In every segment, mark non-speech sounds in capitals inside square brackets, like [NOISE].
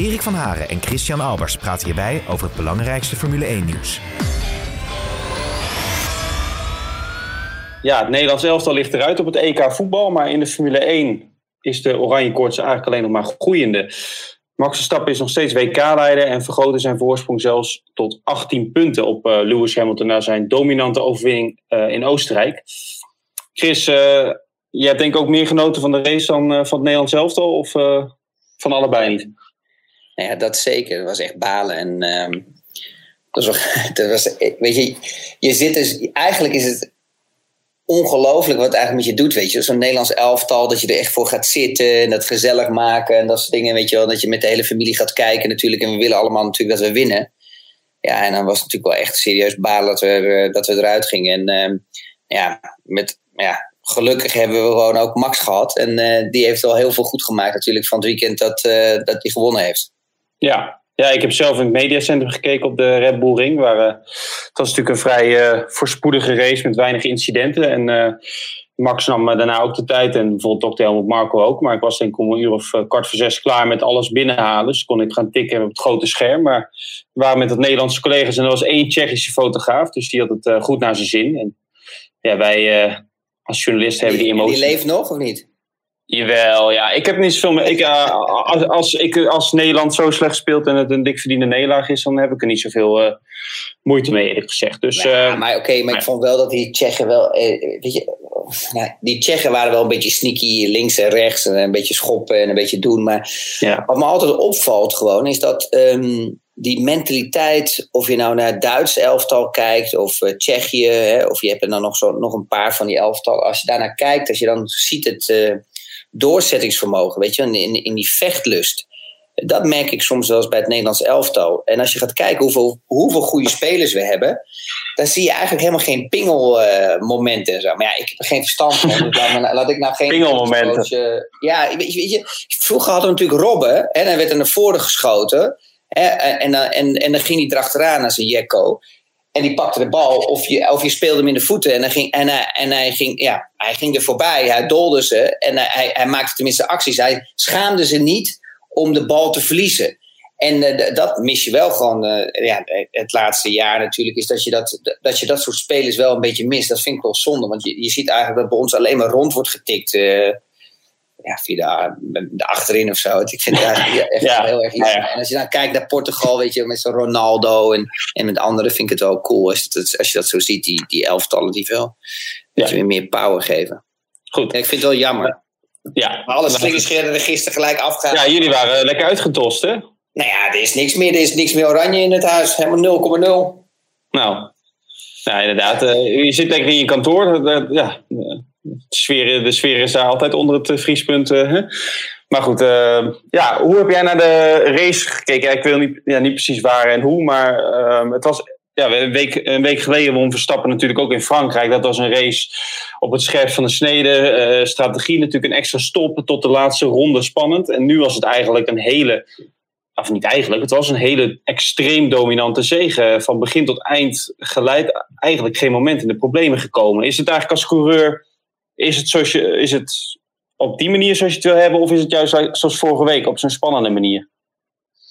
Erik van Haren en Christian Albers praten hierbij over het belangrijkste Formule 1-nieuws. Ja, het Nederlands elftal ligt eruit op het EK voetbal, maar in de Formule 1 is de oranje koorts eigenlijk alleen nog maar groeiende. Max Verstappen is nog steeds WK-leider en vergrote zijn voorsprong zelfs tot 18 punten op uh, Lewis Hamilton na zijn dominante overwinning uh, in Oostenrijk. Chris, uh, je hebt denk ik ook meer genoten van de race dan van het Nederlands elftal of van allebei niet? Nou ja, dat zeker. Dat was echt balen. En um, dat was, [LAUGHS] was, weet je, je zit dus, eigenlijk is het ongelooflijk wat het eigenlijk met je doet, weet je. Zo'n Nederlands elftal, dat je er echt voor gaat zitten en dat gezellig maken en dat soort dingen, weet je wel. Dat je met de hele familie gaat kijken natuurlijk en we willen allemaal natuurlijk dat we winnen. Ja, en dan was het natuurlijk wel echt serieus balen dat we, dat we eruit gingen. En um, ja, met, ja, gelukkig hebben we gewoon ook Max gehad. En uh, die heeft wel heel veel goed gemaakt natuurlijk van het weekend dat, dat hij gewonnen heeft. Ja. ja, ik heb zelf in het mediacentrum gekeken op de Red Bull Ring. Waar, uh, het was natuurlijk een vrij uh, voorspoedige race met weinig incidenten. En uh, Max nam daarna ook de tijd. En bijvoorbeeld Dr. Helmut Marco ook. Maar ik was denk ik om een uur of kwart voor zes klaar met alles binnenhalen. Dus kon ik gaan tikken op het grote scherm. Maar we waren met het Nederlandse collega's. En er was één Tsjechische fotograaf. Dus die had het goed naar zijn zin. En ja, wij als journalist hebben die emoties. Die leeft nog of niet? Jawel, ja. Ik heb niet zoveel meer. Ik, uh, als, als, ik, als Nederland zo slecht speelt en het een dik verdiende nederlaag is, dan heb ik er niet zoveel uh, moeite mee, eerlijk gezegd. Dus, ja, uh, maar oké, okay, maar ik vond wel dat die Tsjechen wel. weet je, die Tsjechen waren wel een beetje sneaky links en rechts en een beetje schoppen en een beetje doen. Maar ja. wat me altijd opvalt gewoon is dat. Um, die mentaliteit, of je nou naar het Duitse elftal kijkt of uh, Tsjechië, hè, of je hebt er dan nog, zo, nog een paar van die elftal. Als je daarnaar kijkt, als je dan ziet het uh, doorzettingsvermogen, weet je, in, in die vechtlust. Dat merk ik soms wel eens bij het Nederlands elftal. En als je gaat kijken hoeveel, hoeveel goede spelers we hebben, dan zie je eigenlijk helemaal geen pingelmomenten. Uh, zo. Maar ja, ik heb er geen verstand van. Dus laat, laat ik nou geen pingelmomenten. Uh, ja, weet je, weet je, vroeger hadden we natuurlijk Robben en dan werd er naar voren geschoten. En, en, en, en dan ging hij erachteraan als een jekko. En die pakte de bal, of je, of je speelde hem in de voeten. En, hij ging, en, hij, en hij, ging, ja, hij ging er voorbij, hij dolde ze. En hij, hij maakte tenminste acties. Hij schaamde ze niet om de bal te verliezen. En uh, dat mis je wel gewoon uh, ja, het laatste jaar natuurlijk. Is dat je dat, dat je dat soort spelers wel een beetje mist. Dat vind ik wel zonde. Want je, je ziet eigenlijk dat bij ons alleen maar rond wordt getikt. Ja, via de, de, achterin of zo. Ik vind het eigenlijk echt [LAUGHS] ja, heel erg jammer. Ja, ja. En als je dan kijkt naar Portugal, weet je, met zo'n Ronaldo en, en met anderen, vind ik het wel cool als, als je dat zo ziet, die, die elftallen die veel ja. weer meer power geven. Goed. ik vind het wel jammer. Ja. Maar alle slingerscheren er gisteren gelijk afgaan. Ja, jullie waren lekker uitgetost, hè? Nou ja, er is niks meer, er is niks meer oranje in het huis. Helemaal 0,0. Nou, ja, inderdaad. Uh, je zit lekker in je kantoor. Uh, ja, de sfeer, de sfeer is daar altijd onder het vriespunt. Uh, hè? Maar goed, uh, ja, hoe heb jij naar de race gekeken? Ik wil niet, ja, niet precies waar en hoe, maar uh, het was ja, een, week, een week geleden won Verstappen natuurlijk ook in Frankrijk. Dat was een race op het scherp van de snede. strategie natuurlijk een extra stop tot de laatste ronde spannend. En nu was het eigenlijk een hele of niet eigenlijk, het was een hele extreem dominante zege. Van begin tot eind geleid eigenlijk geen moment in de problemen gekomen. Is het eigenlijk als coureur is het, zoals je, is het op die manier zoals je het wil hebben, of is het juist zoals vorige week op zo'n spannende manier?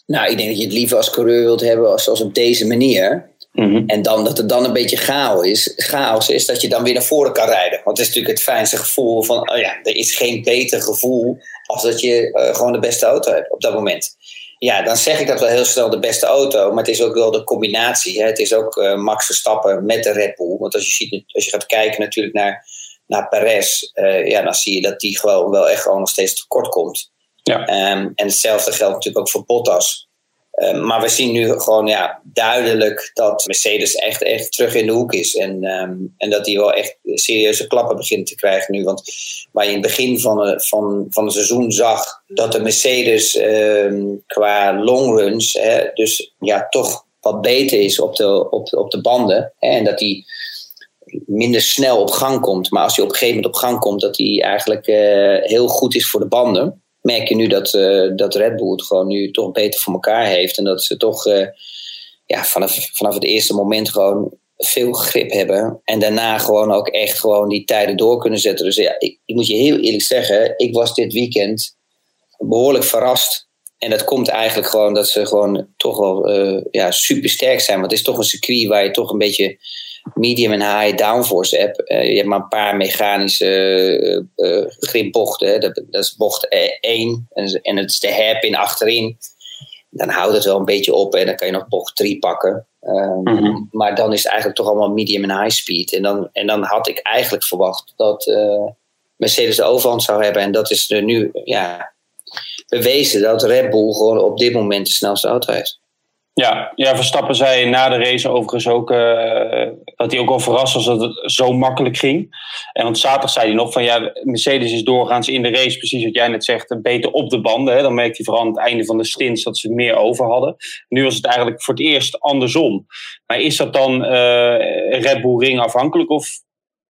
Nou, ik denk dat je het liever als coureur wilt hebben als, als op deze manier. Mm-hmm. En dan dat het dan een beetje chaos is, chaos is, dat je dan weer naar voren kan rijden. Want het is natuurlijk het fijnste gevoel van, oh ja, er is geen beter gevoel als dat je uh, gewoon de beste auto hebt op dat moment. Ja, dan zeg ik dat wel heel snel de beste auto, maar het is ook wel de combinatie. Hè? Het is ook uh, Max Verstappen met de Red Bull. Want als je, ziet, als je gaat kijken natuurlijk naar naar Perez, uh, ja, dan zie je dat die gewoon wel echt gewoon nog steeds tekort komt. Ja. Um, en hetzelfde geldt natuurlijk ook voor Bottas. Eh, maar we zien nu gewoon ja, duidelijk dat Mercedes echt, echt terug in de hoek is. En, ehm, en dat die wel echt serieuze klappen begint te krijgen nu. Want waar je in het begin van, de, van, van het seizoen zag dat de Mercedes ehm, qua longruns dus ja, toch wat beter is op de, op, op de banden. Hè, en dat die minder snel op gang komt. Maar als hij op een gegeven moment op gang komt, dat hij eigenlijk uh, heel goed is voor de banden merk je nu dat, uh, dat Red Bull het gewoon nu toch beter voor elkaar heeft. En dat ze toch uh, ja, vanaf, vanaf het eerste moment gewoon veel grip hebben. En daarna gewoon ook echt gewoon die tijden door kunnen zetten. Dus ja, ik, ik moet je heel eerlijk zeggen, ik was dit weekend behoorlijk verrast. En dat komt eigenlijk gewoon dat ze gewoon toch wel ja, super sterk zijn. Want het is toch een circuit waar je toch een beetje medium en high downforce hebt. Uh, je hebt maar een paar mechanische uh, gripbochten. Dat, dat, is bocht 1 en, en het is de hairpin achterin. Dan houdt het wel een beetje op en dan kan je nog bocht 3 pakken. Um, mm -hmm. Maar dan is het eigenlijk toch allemaal medium en high speed. En dan, en dan had ik eigenlijk verwacht dat uh, Mercedes de overhand zou hebben. En dat is er nu ja, bewezen dat Red Bull gewoon op dit moment de snelste auto heeft. Ja, ja, Verstappen zei na de race overigens ook uh, dat hij ook wel verrast was dat het zo makkelijk ging. En want zaterdag zei hij nog van ja, Mercedes is doorgaans in de race, precies wat jij net zegt, beter op de banden. Hè. Dan merkte hij vooral aan het einde van de stints dat ze meer over hadden. Nu was het eigenlijk voor het eerst andersom. Maar is dat dan uh, Red Bull ring afhankelijk of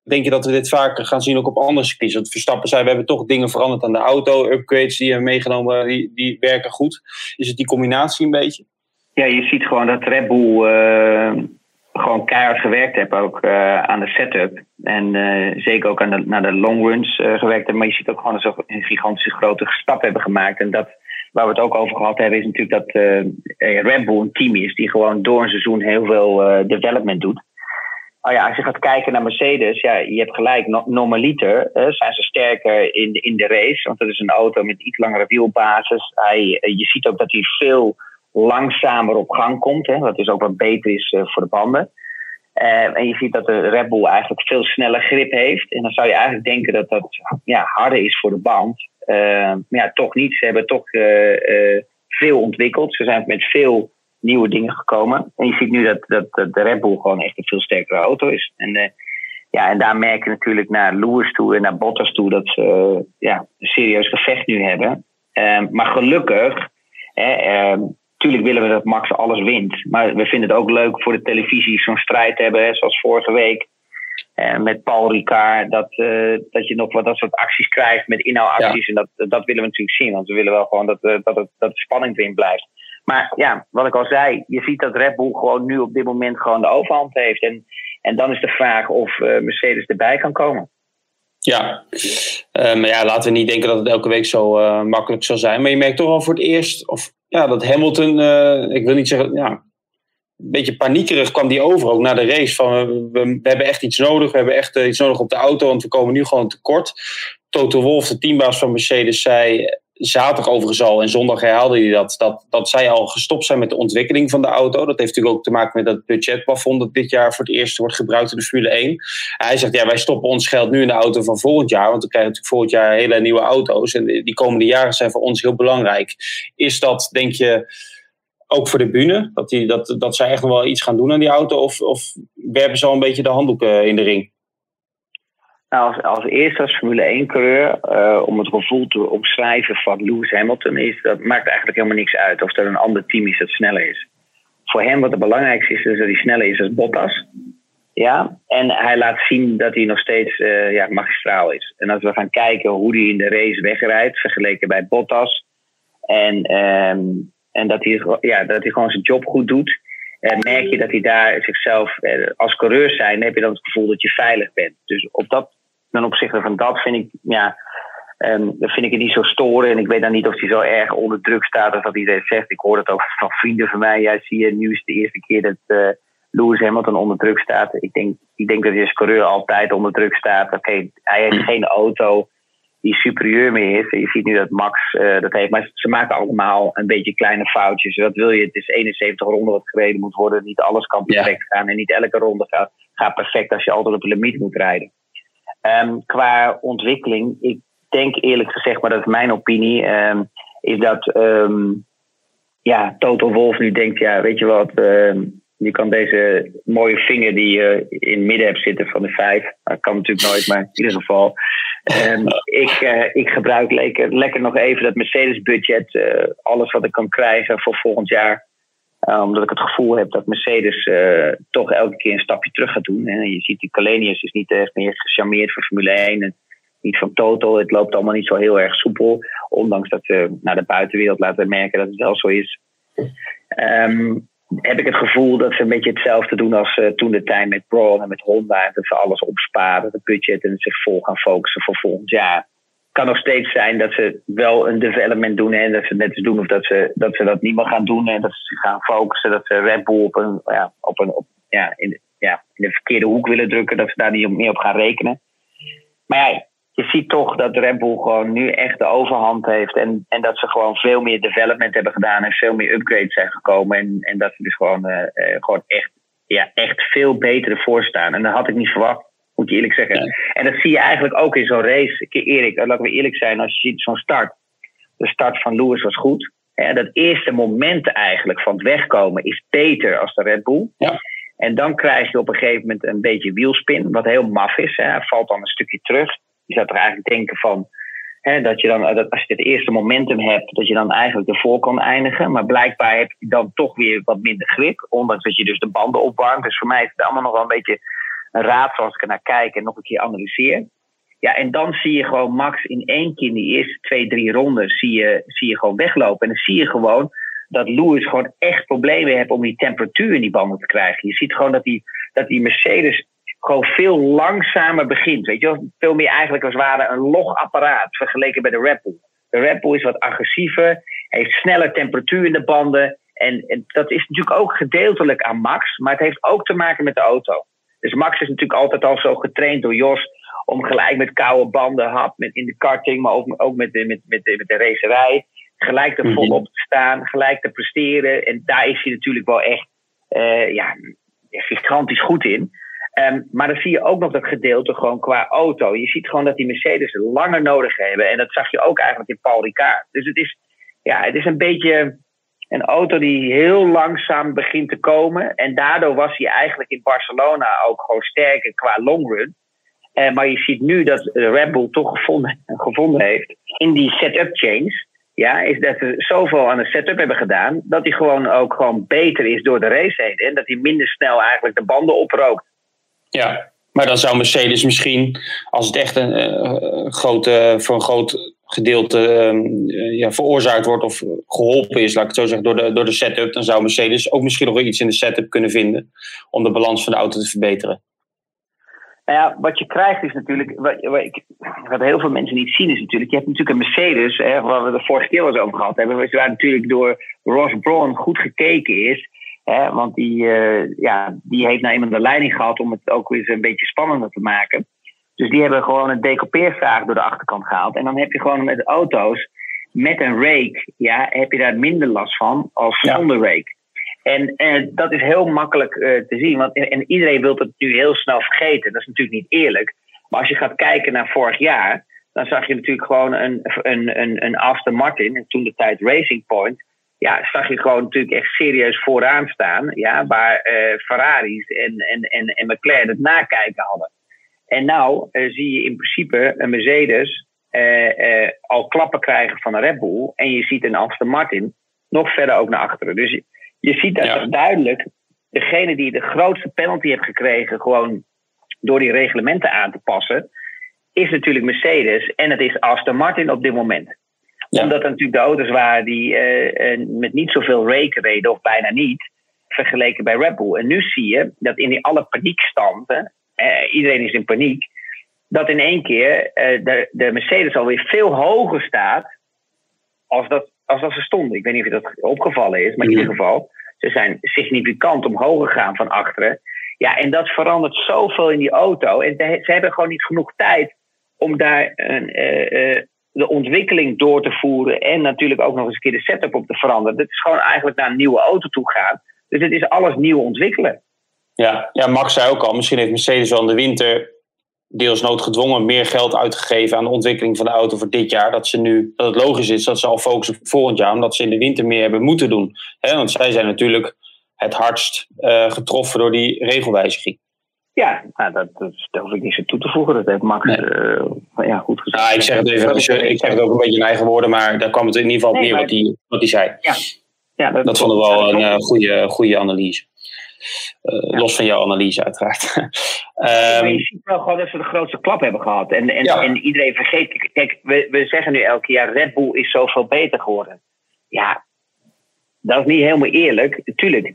denk je dat we dit vaker gaan zien ook op andere circuits? Want Verstappen zei, we hebben toch dingen veranderd aan de auto, upgrades die hebben meegenomen, die, die werken goed. Is het die combinatie een beetje? Ja, je ziet gewoon dat Red Bull uh, gewoon keihard gewerkt heeft ook uh, aan de setup. En uh, zeker ook aan de, naar de long runs gewerkt hebben. Maar je ziet ook gewoon dat ze een gigantische grote stap hebben gemaakt. En dat, waar we het ook over gehad hebben, is natuurlijk dat Red Bull een team is die gewoon door een seizoen heel veel development doet. Oh ja, als je gaat kijken naar Mercedes, ja, je hebt gelijk, normaliter uh, zijn ze sterker in de, in de race. Want dat is een auto met iets langere wielbasis. Hij, je ziet ook dat hij veel langzamer op gang komt. Hè, wat dus ook wat beter is uh, voor de banden. Uh, en je ziet dat de Red Bull eigenlijk veel sneller grip heeft. En dan zou je eigenlijk denken dat dat ja, harder is voor de band. Uh, maar ja, toch niet. Ze hebben toch veel ontwikkeld. Ze zijn met veel nieuwe dingen gekomen. En je ziet nu dat, dat, de Red Bull gewoon echt een veel sterkere auto is. En, ja, en daar merk je natuurlijk naar Lewis toe en naar Bottas toe dat ze ja, een serieus gevecht nu hebben. maar gelukkig Hè, Tuurlijk willen we dat Max alles wint. Maar we vinden het ook leuk voor de televisie zo'n strijd hebben, hè, zoals vorige week. Eh, met Paul Ricard, dat, uh, dat je nog wat dat soort acties krijgt met inhoudacties. Ja. En dat, dat willen we natuurlijk zien, want we willen wel gewoon dat, uh, dat, het, dat de spanning erin blijft. Maar ja, wat ik al zei, je ziet dat Red Bull gewoon nu op dit moment gewoon de overhand heeft. En, en dan is de vraag of Mercedes erbij kan komen. Ja, maar ja, laten we niet denken dat het elke week zo makkelijk zal zijn. Maar je merkt toch wel voor het eerst, of ja, dat Hamilton, uh, ik wil niet zeggen, ja, een beetje paniekerig kwam die over ook na de race. Van we, hebben echt iets nodig, we hebben echt uh, iets nodig op de auto, want we komen nu gewoon tekort. Toto Wolf, de teambaas van Mercedes, zei zaterdag overigens al en zondag herhaalde hij dat, dat, dat zij al gestopt zijn met de ontwikkeling van de auto. Dat heeft natuurlijk ook te maken met dat budgetplafond dat dit jaar voor het eerst wordt gebruikt in de Formule 1. Hij zegt, ja, wij stoppen ons geld nu in de auto van volgend jaar, want we krijgen natuurlijk volgend jaar hele nieuwe auto's en die komende jaren zijn voor ons heel belangrijk. Is dat, denk je, ook voor de bühne, dat, die, dat, dat zij echt nog wel iets gaan doen aan die auto of, of werpen ze al een beetje de handdoeken in de ring? Nou, als, als eerste als Formule 1-coureur, uh, om het gevoel te omschrijven van Lewis Hamilton, is dat maakt eigenlijk helemaal niks uit of er een ander team is dat sneller is. Voor hem wat het belangrijkste is, is dat hij sneller is als Bottas. Ja, en hij laat zien dat hij nog steeds uh, ja, magistraal is. En als we gaan kijken hoe hij in de race wegrijdt, vergeleken bij Bottas, en, um, en dat, hij, ja, dat hij gewoon zijn job goed doet, uh, merk je dat hij daar zichzelf, als coureur zijn, heb je dan het gevoel dat je veilig bent. Dus op dat ten opzichte van dat vind ik, ja, um, vind ik het niet zo storen. En ik weet dan niet of hij zo erg onder druk staat als dat hij zegt. Ik hoor het ook van vrienden van mij. Ja, zie je, nu is de eerste keer dat uh, Lewis Hamilton onder druk staat. Ik denk, ik denk dat hij als coureur altijd onder druk staat. Oké, okay, hij heeft geen auto die superieur meer is. Je ziet nu dat Max uh, dat heeft. Maar ze maken allemaal een beetje kleine foutjes. Wat wil je? Het is 71 ronden wat gereden moet worden. Niet alles kan perfect ja. gaan. En niet elke ronde gaat, gaat perfect als je altijd op de limiet moet rijden. Um, qua ontwikkeling, ik denk eerlijk gezegd, maar dat is mijn opinie, um, is dat um, ja, Total Wolf nu denkt, ja, weet je wat, ehm, je kan deze mooie vinger die je in het midden hebt zitten van de vijf, dat kan natuurlijk nooit, maar in ieder geval. Ehm, [LAUGHS] ik, eh, ik gebruik lekker, lekker nog even dat Mercedes-budget, uh, alles wat ik kan krijgen voor volgend jaar. Uh, omdat ik het gevoel heb dat Mercedes toch elke keer een stapje terug gaat doen. En je ziet die Calenius is niet echt meer gecharmeerd voor Formule 1. En niet van Total. Het loopt allemaal niet zo heel erg soepel. Ondanks dat ze naar de buitenwereld laten merken dat het wel zo is. Um, heb ik het gevoel dat ze een beetje hetzelfde doen als uh, toen de tijd met Braun en met Honda. Dat ze alles opsparen, het budget en zich vol gaan focussen voor volgend jaar. Kan nog steeds zijn dat ze wel een development doen en dat ze net eens doen of dat ze, dat ze dat niet meer gaan doen en dat ze gaan focussen. Dat ze Red Bull op een, ja, op een op, ja, in, ja, in de verkeerde hoek willen drukken, dat ze daar niet meer op gaan rekenen. Maar ja, je ziet toch dat Red Bull gewoon nu echt de overhand heeft. En, en dat ze gewoon veel meer development hebben gedaan en veel meer upgrades zijn gekomen. En, en dat ze dus gewoon, uh, gewoon echt, ja, echt veel beter ervoor staan. En dat had ik niet verwacht, moet je eerlijk zeggen. En dat zie je eigenlijk ook in zo'n race. Erik, laten we eerlijk zijn, als je ziet zo'n start. De start van Lewis was goed. Dat eerste moment eigenlijk van het wegkomen is beter als de Red Bull. Ja. En dan krijg je op een gegeven moment een beetje wielspin, wat heel maf is. Hè. Hij valt dan een stukje terug je zou toch eigenlijk denken van. Hè, dat je dan, dat als je het eerste momentum hebt, dat je dan eigenlijk ervoor kan eindigen. Maar blijkbaar heb je dan toch weer wat minder grip. Ondanks dat je dus de banden opwarmt. Dus voor mij is het allemaal nog wel een beetje een raad zoals ik naar kijk en nog een keer analyseer. Ja, en dan zie je gewoon Max in één keer in die eerste twee, drie ronden zie je, zie je gewoon weglopen. En dan zie je gewoon dat Lewis gewoon echt problemen heeft om die temperatuur in die banden te krijgen. Je ziet gewoon dat die, dat die Mercedes gewoon veel langzamer begint. Weet je wel? Veel meer eigenlijk als het ware een logapparaat vergeleken bij de Red Bull. De Red Bull is wat agressiever, heeft sneller temperatuur in de banden. En, en, dat is natuurlijk ook gedeeltelijk aan Max, maar het heeft ook te maken met de auto. Dus Max is natuurlijk altijd al zo getraind door Jos om gelijk met koude banden, hap, met in de karting, maar ook, ook met, de, met, met, de, met de racerij, gelijk er volop te staan, gelijk te presteren. En daar is hij natuurlijk wel echt uh, ja, gigantisch goed in. Um, maar dan zie je ook nog dat gedeelte gewoon qua auto. Je ziet gewoon dat die Mercedes langer nodig hebben. En dat zag je ook eigenlijk in Paul Ricard. Dus het is, ja, het is een beetje een auto die heel langzaam begint te komen. En daardoor was hij eigenlijk in Barcelona ook gewoon sterker qua longrun. Uh, maar je ziet nu dat Red Bull toch [LAUGHS] gevonden, heeft in die setup change. Ja, is dat ze zoveel aan de setup hebben gedaan. Dat hij gewoon ook gewoon beter is door de race heen. En dat hij minder snel eigenlijk de banden oprookt. Ja, maar dan zou Mercedes misschien, als het echt een uh, grote, voor een groot gedeelte uh, ja, veroorzaakt wordt of geholpen is, laat ik het zo zeggen, door de, door de setup, dan zou Mercedes ook misschien nog iets in de setup kunnen vinden om de balans van de auto te verbeteren. Nou ja, wat je krijgt is natuurlijk, wat, wat, heel veel mensen niet zien is natuurlijk, je hebt natuurlijk een Mercedes, hè, waar we de vorige keer wel over gehad hebben, waar natuurlijk door Ross Brawn goed gekeken is Hè, want die, uh, ja, die heeft nou eenmaal de leiding gehad om het ook weer een beetje spannender te maken. Dus die hebben gewoon een decoupeervraag door de achterkant gehaald. En dan heb je gewoon met auto's met een rake, ja, heb je daar minder last van als zonder rake. En, en dat is heel makkelijk uh, te zien. Want, en iedereen wil het nu heel snel vergeten. Dat is natuurlijk niet eerlijk. Maar als je gaat kijken naar vorig jaar, dan zag je natuurlijk gewoon een, een, een, een Aston Martin, en toen de tijd Racing Point, ja, zag je gewoon natuurlijk echt serieus vooraan staan. Ja, waar uh, Ferraris en, en, en, en McLaren het nakijken hadden. En nou uh, zie je in principe een Mercedes uh, al klappen krijgen van een Red Bull. En je ziet een Aston Martin nog verder ook naar achteren. Dus je, je ziet dat ja. duidelijk degene die de grootste penalty heeft gekregen, gewoon door die reglementen aan te passen, is natuurlijk Mercedes en het is Aston Martin op dit moment omdat er natuurlijk de auto's waren die met niet zoveel reken reden, of bijna niet, vergeleken bij Red Bull. En nu zie je dat in die alle paniekstanden, uh, iedereen is in paniek, dat in één keer de, de Mercedes alweer veel hoger staat als dat, als dat ze stonden. Ik weet niet of je dat opgevallen is, maar in ieder geval, ze zijn significant omhoog gegaan van achteren. Ja, en dat verandert zoveel in die auto. En ze hebben gewoon niet genoeg tijd om daar een, de ontwikkeling door te voeren en natuurlijk ook nog eens een keer de setup op te veranderen. Dit is gewoon eigenlijk naar een nieuwe auto toe gaan. Dus het is alles nieuw ontwikkelen. Ja, ja, Max zei ook al, misschien heeft Mercedes wel in de winter deels noodgedwongen meer geld uitgegeven aan de ontwikkeling van de auto voor dit jaar. Dat, ze nu, dat het logisch is dat ze al focussen op volgend jaar, omdat ze in de winter meer hebben moeten doen. Want zij zijn natuurlijk het hardst uh, getroffen door die regelwijziging. Ja, nou, dat, dat, hoef ik niet zo toe te voegen. Dat heeft Max nee. uh, ja, goed gezegd. Nou, ik zeg het even, ik zeg het ook een beetje in eigen woorden, maar daar kwam het in ieder geval op neer wat hij wat zei. Ja. Ja, dat, dat vonden we wel een uh, goede, goede analyse. Uh, ja. Los van jouw analyse, uiteraard. [LAUGHS] um, maar je ziet wel gewoon dat ze de grootste klap hebben gehad. En, en, ja. en iedereen vergeet. Kijk, we, we zeggen nu elke jaar: Red Bull is zoveel beter geworden. Ja, dat is niet helemaal eerlijk, natuurlijk.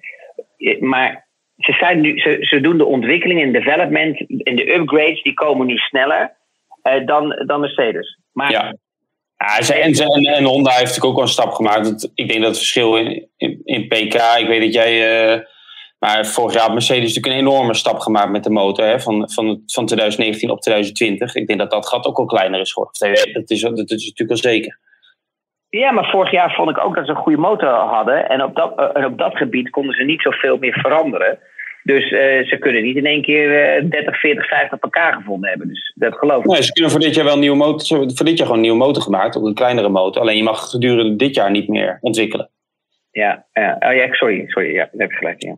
Maar ze, zijn nu, ze, ze doen de ontwikkeling en development en de upgrades, die komen nu sneller uh, dan, dan Mercedes. Maar ja. Ja, en, en, en Honda heeft natuurlijk ook wel een stap gemaakt. Ik denk dat het verschil in, in, in PK, ik weet dat jij. Uh, maar vorig jaar had Mercedes natuurlijk een enorme stap gemaakt met de motor. Hè, van, van, van 2019 op 2020. Ik denk dat dat gat ook al kleiner is geworden. Dat is, dat is natuurlijk wel zeker. Ja, maar vorig jaar vond ik ook dat ze een goede motor hadden. En op dat, en op dat gebied konden ze niet zoveel meer veranderen. Dus uh, ze kunnen niet in één keer uh, 30, 40, 50 elkaar gevonden hebben. Dus dat geloof ik. Nee, ze kunnen voor dit jaar wel een nieuwe motor. Voor dit jaar gewoon een nieuwe motor gemaakt. Ook een kleinere motor. Alleen je mag gedurende dit jaar niet meer ontwikkelen. Ja. Oh, ja sorry, sorry. Ja, dat heb ik gelijk. Ja.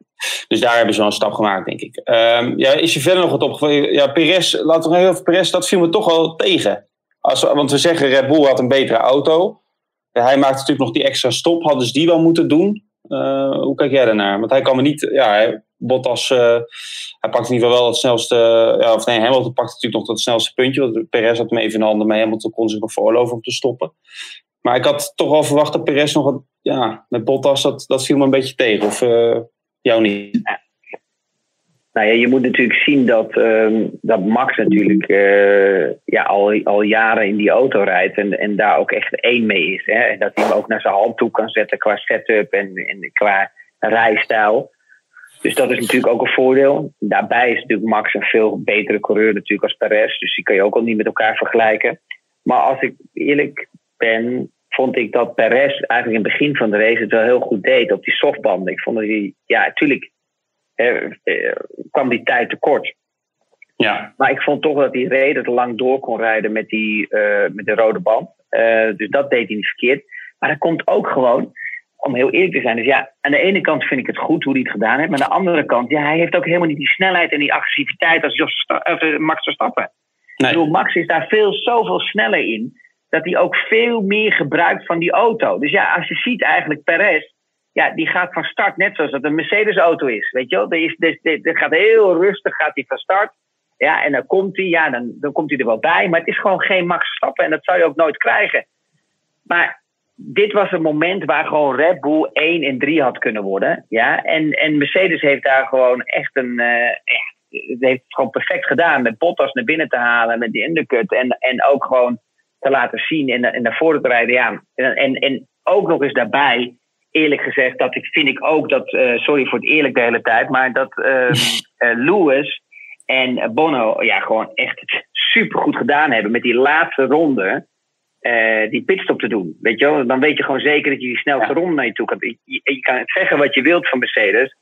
Dus daar hebben ze wel een stap gemaakt, denk ik. Um, ja, is je verder nog wat opgevallen? Ja, Perez, laten we nog even Perez, dat viel me toch wel tegen. Als, want we zeggen Red Bull had een betere auto. Hij maakte natuurlijk nog die extra stop. Hadden ze die wel moeten doen? Uh, hoe kijk jij daarnaar? Want hij kan me niet. Ja, Bottas, uh, hij pakt in ieder geval wel het snelste. Ja, of nee, Hamilton pakt natuurlijk nog het snelste puntje. Want Perez had hem even in de handen, maar Hamilton kon zich nog voorloven om te stoppen. Maar ik had toch wel verwacht dat Perez nog wat. Ja, met Bottas, dat, dat viel me een beetje tegen. Of uh, jou niet? Nou ja, je moet natuurlijk zien dat, uh, dat Max natuurlijk uh, ja, al, al jaren in die auto rijdt en, en daar ook echt één mee is. Hè? En dat hij hem ook naar zijn hand toe kan zetten qua setup en, en qua rijstijl. Dus dat is natuurlijk ook een voordeel. Daarbij is natuurlijk Max een veel betere coureur natuurlijk als Perez. Dus die kan je ook al niet met elkaar vergelijken. Maar als ik eerlijk ben, vond ik dat Perez eigenlijk in het begin van de race het wel heel goed deed op die softbanden. Ik vond dat hij, ja, natuurlijk eh, kwam die tijd tekort. Ja. Maar ik vond toch dat hij redelijk lang door kon rijden met, die, uh, met de rode band. Uh, dus dat deed hij niet verkeerd. Maar dat komt ook gewoon, om heel eerlijk te zijn. Dus ja, aan de ene kant vind ik het goed hoe hij het gedaan heeft. Maar aan de andere kant, ja, hij heeft ook helemaal niet die snelheid en die agressiviteit als Jos, uh, Max Verstappen. Nee. Ik bedoel, Max is daar veel, zoveel sneller in. Dat hij ook veel meer gebruikt van die auto. Dus ja, als je ziet eigenlijk Perez ja, die gaat van start net zoals dat een Mercedes-auto is. Weet je wel? Dat, gaat heel rustig gaat hij van start. Ja, en dan komt hij, ja, dan, dan komt hij er wel bij. Maar het is gewoon geen Max stappen en dat zou je ook nooit krijgen. Maar dit was een moment waar gewoon Red Bull 1 en 3 had kunnen worden. Ja, en, en Mercedes heeft daar gewoon echt een. Uh, echt, heeft het gewoon perfect gedaan. Met Bottas naar binnen te halen, met die undercut. En, en ook gewoon te laten zien en, en naar voren te rijden. Ja, en, en ook nog eens daarbij eerlijk gezegd, dat ik, vind ik ook dat, uh, sorry voor het eerlijk de hele tijd, maar dat uh, [LAUGHS] Lewis en Bono ja, gewoon echt super goed gedaan hebben met die laatste ronde. Uh, die pitstop te doen. Weet je wel? Dan weet je gewoon zeker dat je die snelste ja. ronde naar je toe kan. Je, je, kan zeggen wat je wilt van Mercedes.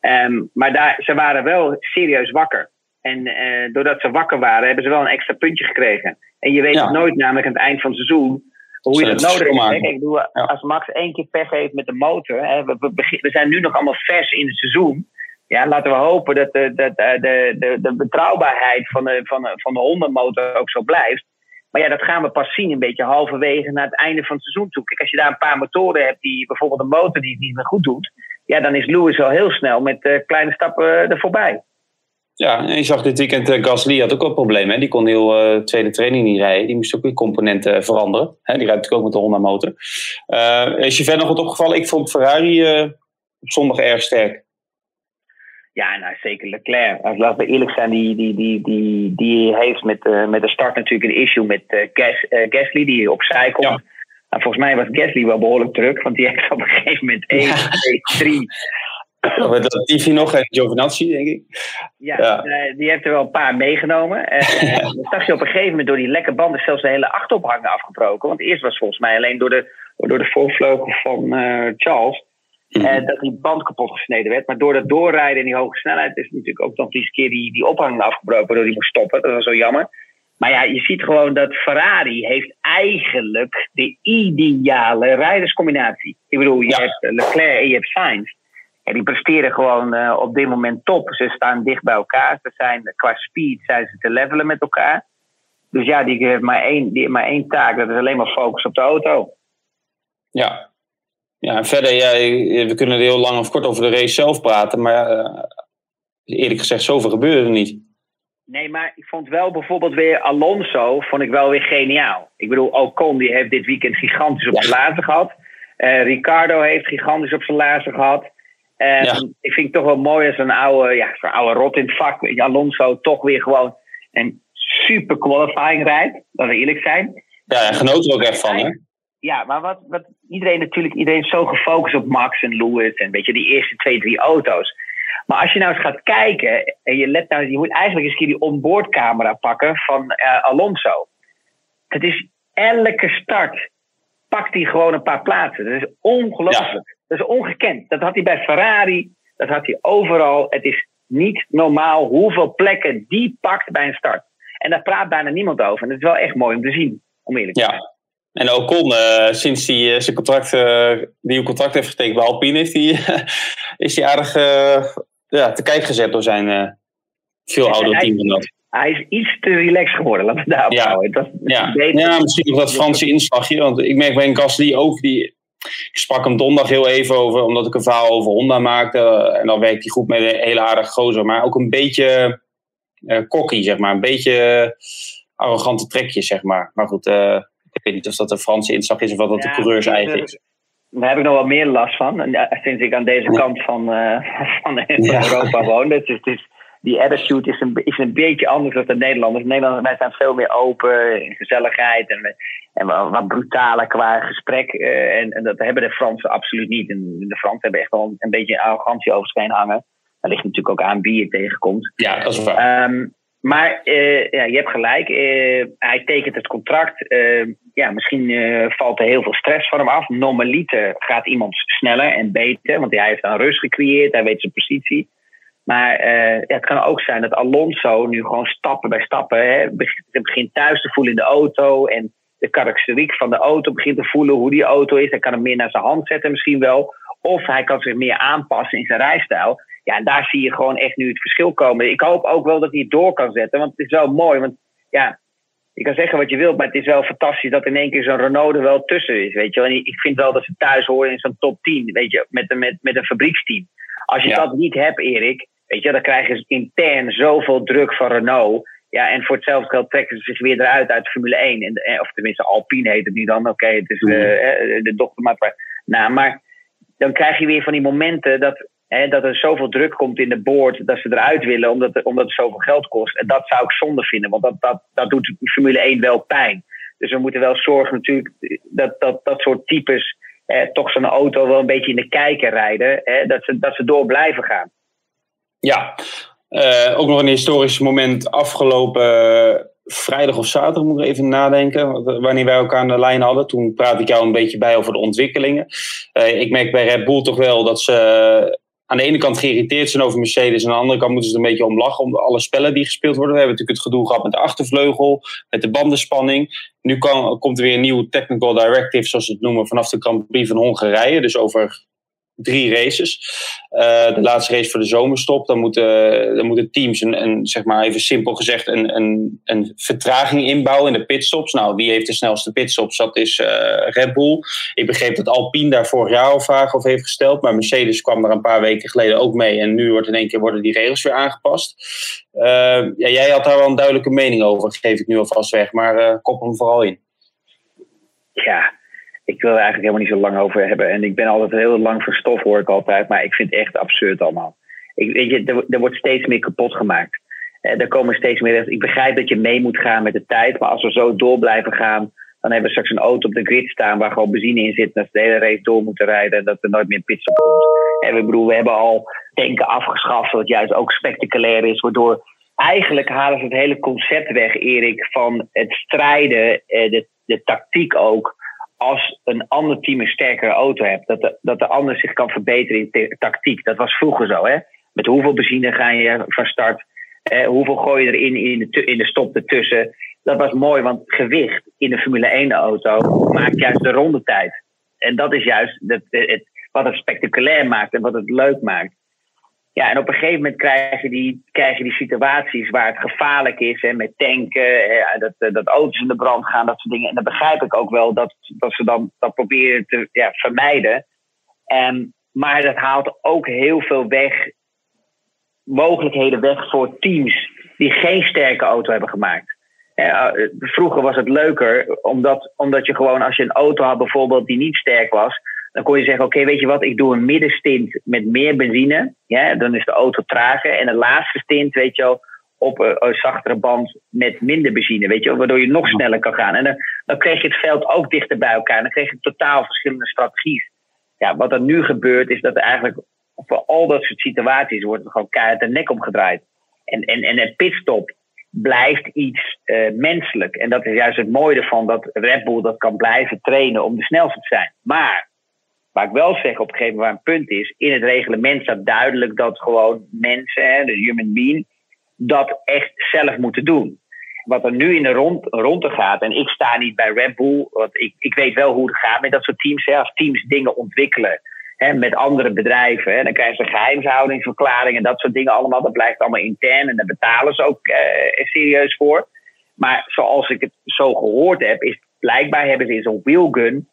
Um, maar daar, ze waren wel serieus wakker. En uh, doordat ze wakker waren, hebben ze wel een extra puntje gekregen. En je weet ja. het nooit, namelijk aan het eind van het seizoen, hoe je dat nodig hebt. Ik bedoel. Als Max één keer pech heeft met de motor. Hè, we, we, we, zijn nu nog allemaal vers in het seizoen. Ja, laten we hopen dat de, de, de, de, de betrouwbaarheid van de, van, de, van de Honda-motor ook zo blijft. Maar ja, dat gaan we pas zien een beetje halverwege naar het einde van het seizoen toe. Kijk, als je daar een paar motoren hebt die bijvoorbeeld een motor die het niet meer goed doet. Ja, dan is Lewis wel heel snel met uh, kleine stappen er voorbij. Ja, en je zag dit weekend uh, Gasly had ook wel problemen. Hè? Die kon heel uh, tweede training niet rijden. Die moest ook weer componenten uh, veranderen. Hè? Die rijdt natuurlijk ook met de Honda motor. is je verder nog wat opgevallen? Ik vond Ferrari op zondag erg sterk. Ja, nou zeker Leclerc. Laten we eerlijk zijn, die, die, die, die, die heeft met, met de start natuurlijk een issue met Gas, Gasly, die opzij komt. Ja. Nou, volgens mij was Gasly wel behoorlijk druk, want die heeft op een gegeven moment 1, ja. 2, 3 met Latifi nog en Giovinazzi, denk ik. Ja, ja. Uh, die heeft er wel een paar meegenomen. Uh, [LAUGHS] ja. Dan zag je op een gegeven moment door die lekke banden zelfs de hele achterophanger afgebroken. Want eerst was volgens mij alleen door de, door de voorvleugel van uh, Charles. eh, dat die band kapot gesneden werd. Maar door dat doorrijden en die hoge snelheid is natuurlijk ook nog eens keer die, die ophanging afgebroken, waardoor die moest stoppen. Dat was zo jammer. Maar ja, je ziet gewoon dat Ferrari heeft eigenlijk de ideale rijderscombinatie. Ik bedoel, je Ja. hebt Leclerc en je hebt Sainz. En die presteren gewoon eh, op dit moment top. Ze staan dicht bij elkaar. Ze zijn, qua speed zijn ze te levelen met elkaar. Dus ja, die heeft maar één, die heeft maar één taak. Dat is alleen maar focus op de auto. Ja. Ja, en verder, ja, we kunnen er heel lang of kort over de race zelf praten, maar eh, eerlijk gezegd, zoveel gebeurde er niet. Nee, maar ik vond wel bijvoorbeeld weer Alonso, vond ik wel weer geniaal. Ik bedoel, Ocon die heeft dit weekend gigantisch op Ja. zijn laarzen gehad. Eh, Ricardo heeft gigantisch op zijn laarzen gehad. En Ja. ik vind het toch wel mooi als een oude, ja, zo'n oude rot in het vak. weet je, Alonso toch weer gewoon een super qualifying rijdt. Laten we eerlijk zijn. Ja, genoot er ook echt van, hè? Ja, maar wat, wat iedereen natuurlijk, iedereen is zo gefocust op Max en Lewis en weet je, die eerste twee, drie auto's. Maar als je nou eens gaat kijken en je let nou, je moet eigenlijk eens die onboardcamera pakken van eh, Alonso. Het is elke start pakt hij gewoon een paar plaatsen. Dat is ongelooflijk. Dat is ongekend. Dat had hij bij Ferrari, dat had hij overal. Het is niet normaal hoeveel plekken die pakt bij een start. En daar praat bijna niemand over. En dat is wel echt mooi om te zien, om eerlijk te zijn. Ja. En Ocon, eh sinds hij eh, zijn contract, eh nieuw contract heeft getekend bij Alpine, heeft hij, [LAUGHS] is hij aardig ja, te kijk gezet door zijn veel oudere hij- teamgenoot. Hij is iets te relaxed geworden, laten we daarop Ja. houden. Dat, dat Ja. ja, misschien nog dat Franse inslagje. Want ik merk bij een Gasly ook, die, ik sprak hem donderdag heel even over, omdat ik een verhaal over Honda maakte. En dan werkt hij goed met een hele aardige gozer. Maar ook een beetje eh cocky, zeg maar. Een beetje arrogante trekjes, zeg maar. Maar goed, eh, ik weet niet of dat een Franse inslag is of wat dat Ja, de coureurs eigen is. Daar heb ik nog wel meer last van. En, sinds ik aan deze kant van, eh, [LAUGHS] van, Ja. Europa woon. Het is, het is, die attitude is een, is een beetje anders dan de Nederlanders. Nederlanders wij zijn veel meer open in gezelligheid. En, en wat brutaler qua gesprek. eh, en, en dat hebben de Fransen absoluut niet. En de Fransen hebben echt wel een beetje arrogantie over zich heen hangen. Dat ligt natuurlijk ook aan wie je tegenkomt. Ja, dat is waar. Ehm, maar eh, ja, je hebt gelijk. Eh, hij tekent het contract. Eh, ja, misschien valt er heel veel stress van hem af. Normaliter gaat iemand sneller en beter. Want hij heeft dan rust gecreëerd. Hij weet zijn positie. Maar eh, ja, het kan ook zijn dat Alonso nu gewoon stappen bij stappen... Hè, begint, thuis te voelen in de auto. En de karakteriek van de auto begint te voelen hoe die auto is. Hij kan hem meer naar zijn hand zetten misschien wel. Of hij kan zich meer aanpassen in zijn rijstijl. Ja, en daar zie je gewoon echt nu het verschil komen. Ik hoop ook wel dat hij het door kan zetten. Want het is wel mooi. Want ja, je kan zeggen wat je wilt. Maar het is wel fantastisch dat in één keer zo'n Renault er wel tussen is. Weet je. En ik vind wel dat ze thuis horen in zo'n top 10. Weet je, met, een- met, met een fabrieksteam. Als je Ja. dat niet hebt, Erik. Weet je, dan krijgen ze intern zoveel druk van Renault. Ja, en voor hetzelfde geld trekken ze zich weer eruit uit Formule 1. En, eh, of tenminste, Alpine heet het nu dan. Oké, het is eh, eh, de dochtermaat. Maar, nou, maar dan krijg je weer van die momenten dat, hè, dat er zoveel druk komt in de board dat ze eruit willen omdat, het- omdat het zoveel geld kost. En dat zou ik zonde vinden, want dat, dat, dat doet Formule 1 wel pijn. Dus we moeten wel zorgen natuurlijk dat dat, dat soort types eh, toch zo'n auto wel een beetje in de kijker rijden. Hè, dat, ze, dat ze door blijven gaan. Ja, Eh, ook nog een historisch moment afgelopen vrijdag of zaterdag, moet ik even nadenken. Wanneer wij elkaar aan de lijn hadden. Toen praatte ik jou een beetje bij over de ontwikkelingen. Eh, ik merk bij Red Bull toch wel dat ze eh, aan de ene kant geïrriteerd zijn over Mercedes. En aan de andere kant moeten ze er een beetje om lachen om alle spellen die gespeeld worden. We hebben natuurlijk het gedoe gehad met de achtervleugel, met de bandenspanning. Nu komt er weer een nieuwe technical directive, zoals ze het noemen, vanaf de Grand Prix van Hongarije. Dus over drie races. Eh, de laatste race voor de zomerstop. Dan moeten, dan moeten teams een, een, zeg maar even simpel gezegd, een, een, een vertraging inbouwen in de pitstops. Nou, wie heeft de snelste pitstops? Dat is eh, Red Bull. Ik begreep dat Alpine daar vorig jaar al vragen over heeft gesteld. Maar Mercedes kwam er een paar weken geleden ook mee. En nu wordt in één keer worden die regels weer aangepast. Eh, ja, jij had daar wel een duidelijke mening over, geef ik nu alvast weg. Maar kop hem vooral in. Ja, ik wil er eigenlijk helemaal niet zo lang over hebben. En ik ben altijd heel lang voor stof, hoor ik altijd. Maar ik vind het echt absurd allemaal. Ik, weet je, er, wordt steeds meer kapot gemaakt. Eh, er komen steeds meer. Ik begrijp dat je mee moet gaan met de tijd. Maar als we zo door blijven gaan. dan hebben we straks een auto op de grid staan. waar gewoon benzine in zit. en dat ze de hele race door moeten rijden. en dat er nooit meer pitstop komt. En we, bedoel, we hebben al tanken afgeschaft. wat juist ook spectaculair is. Waardoor eigenlijk halen ze het hele concept weg, Erik. van het strijden, eh, de, de tactiek ook als een ander team een sterkere auto hebt, dat de, dat de ander zich kan verbeteren in tactiek. Dat was vroeger zo, hè? Met hoeveel benzine ga je van start? Eh, hoeveel gooi je erin in de, in de stop ertussen? Dat was mooi, want gewicht in de Formule 1-auto maakt juist de rondetijd. En dat is juist het, het, wat het spectaculair maakt en wat het leuk maakt. Ja, en op een gegeven moment krijg je die, krijg die situaties waar het gevaarlijk is. Hè, met tanken, dat, dat auto's in de brand gaan, dat soort dingen. En dan begrijp ik ook wel dat, dat ze dan dat proberen te ja, vermijden. Um, maar dat haalt ook heel veel weg, mogelijkheden weg voor teams die geen sterke auto hebben gemaakt. vroeger was het leuker, omdat, omdat je gewoon als je een auto had bijvoorbeeld die niet sterk was, dan kon je zeggen, oké, weet je wat, ik doe een middenstint met meer benzine. Ja, dan is de auto trager. En een laatste stint, weet je wel, op een, zachtere band met minder benzine. Weet je wel, waardoor je nog sneller kan gaan. En dan, dan kreeg je het veld ook dichter bij elkaar. En dan kreeg je totaal verschillende strategieën. Ja, wat er nu gebeurt, is dat er eigenlijk voor al dat soort situaties wordt er gewoon keihard de nek omgedraaid. En, en, en een pitstop blijft iets uh, menselijk. En dat is juist het mooie ervan dat Red Bull dat kan blijven trainen om de snelste te zijn. Maar Waar ik wel zeg op een gegeven moment waar een punt is, in het reglement staat duidelijk dat gewoon mensen, de human being, dat echt zelf moeten doen. Wat er nu in de rond, ronde gaat, en ik sta niet bij Red Bull, want ik, ik weet wel hoe het gaat met dat soort teams. Hè, als teams dingen ontwikkelen hè, met andere bedrijven, hè, dan krijgen ze geheimshoudingsverklaring en dat soort dingen allemaal. Dat blijft allemaal intern en daar betalen ze ook eh, serieus voor. Maar zoals ik het zo gehoord heb, is blijkbaar hebben ze in zo'n wheelgun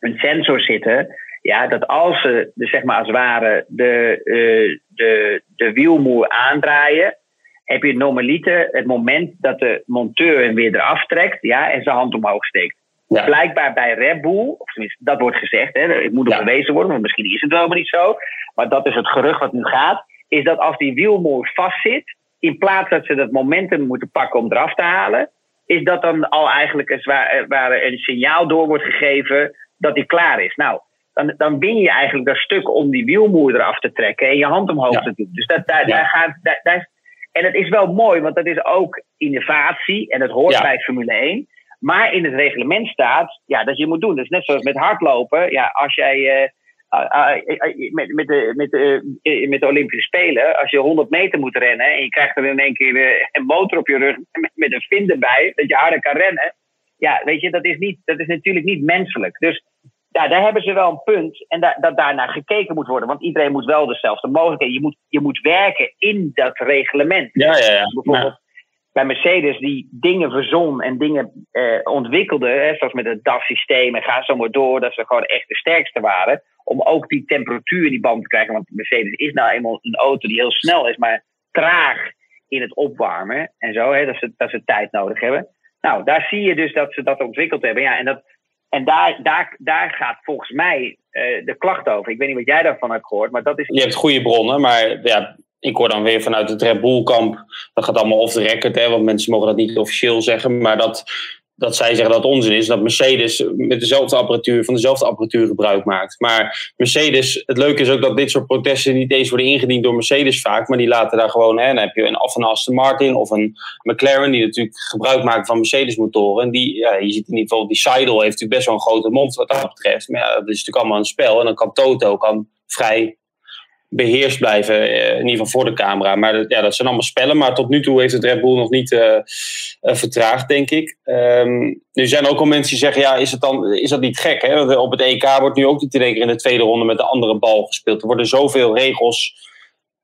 een sensor zitten ja, dat als ze, de, zeg maar als het ware, de, uh, de, de wielmoer aandraaien, heb je normaliter het moment dat de monteur hem weer eraf trekt ja, en zijn hand omhoog steekt. Blijkbaar bij Red Bull, of tenminste, dat wordt gezegd, hè, het moet nog bewezen worden, maar misschien is het wel maar niet zo. Maar dat is het gerucht wat nu gaat, is dat als die wielmoer vastzit, in plaats dat ze dat momentum moeten pakken om eraf te halen, is dat dan al eigenlijk een, waar, een signaal door wordt gegeven dat hij klaar is. Nou, dan, dan win je eigenlijk dat stuk om die wielmoer eraf te trekken en je hand omhoog te doen. Dus dat, daar, daar gaat. Daar, daar, en het is wel mooi, want dat is ook innovatie en dat hoort bij Formule 1. Maar in het reglement staat ja, dat je moet doen. Dus net zoals met hardlopen. Ja, als jij. Uh, met, met, de, met, de, met de Olympische Spelen, als je 100 meter moet rennen en je krijgt er in één keer een motor op je rug met, met een vin erbij, dat je harder kan rennen. Ja, weet je, dat is, niet, dat is natuurlijk niet menselijk. Dus ja, daar hebben ze wel een punt. En da dat daarnaar gekeken moet worden. Want iedereen moet wel dezelfde mogelijkheden. Je moet, je moet werken in dat reglement. Ja, ja, ja. Bijvoorbeeld bij Mercedes die dingen verzon en dingen eh, ontwikkelde. Hè, zoals met het DAF-systeem en ga zo maar door. Dat ze gewoon echt de sterkste waren. Om ook die temperatuur in die band te krijgen. Want Mercedes is nou eenmaal een auto die heel snel is. Maar traag in het opwarmen en zo. Hè, dat, ze, dat ze tijd nodig hebben. Nou, daar zie je dus dat ze dat ontwikkeld hebben. Ja, en dat, en daar, daar, daar gaat volgens mij uh, de klacht over. Ik weet niet wat jij daarvan hebt gehoord, maar dat is. Je hebt goede bronnen, maar ja, ik hoor dan weer vanuit het Red Bull kamp. Dat gaat allemaal off the record, hè, want mensen mogen dat niet officieel zeggen. Maar dat dat zij zeggen dat het onzin is, dat Mercedes met dezelfde apparatuur, van dezelfde apparatuur gebruik maakt. Maar Mercedes, het leuke is ook dat dit soort protesten niet eens worden ingediend door Mercedes vaak, maar die laten daar gewoon, hè, dan heb je een, of een Aston Martin of een McLaren die natuurlijk gebruik maken van Mercedes motoren. En die, ja, je ziet in ieder geval, die Seidel heeft natuurlijk best wel een grote mond wat dat betreft. Maar ja, dat is natuurlijk allemaal een spel en dan kan Toto kan vrij beheerst blijven, eh, in ieder geval voor de camera. Maar ja, dat zijn allemaal spellen, maar tot nu toe heeft het Red Bull nog niet uh, vertraagd, denk ik. Um, er zijn ook al mensen die zeggen, ja, is, het dan, is dat niet gek? Hè? Op het EK wordt nu ook niet in in de tweede ronde met de andere bal gespeeld. Er worden zoveel regels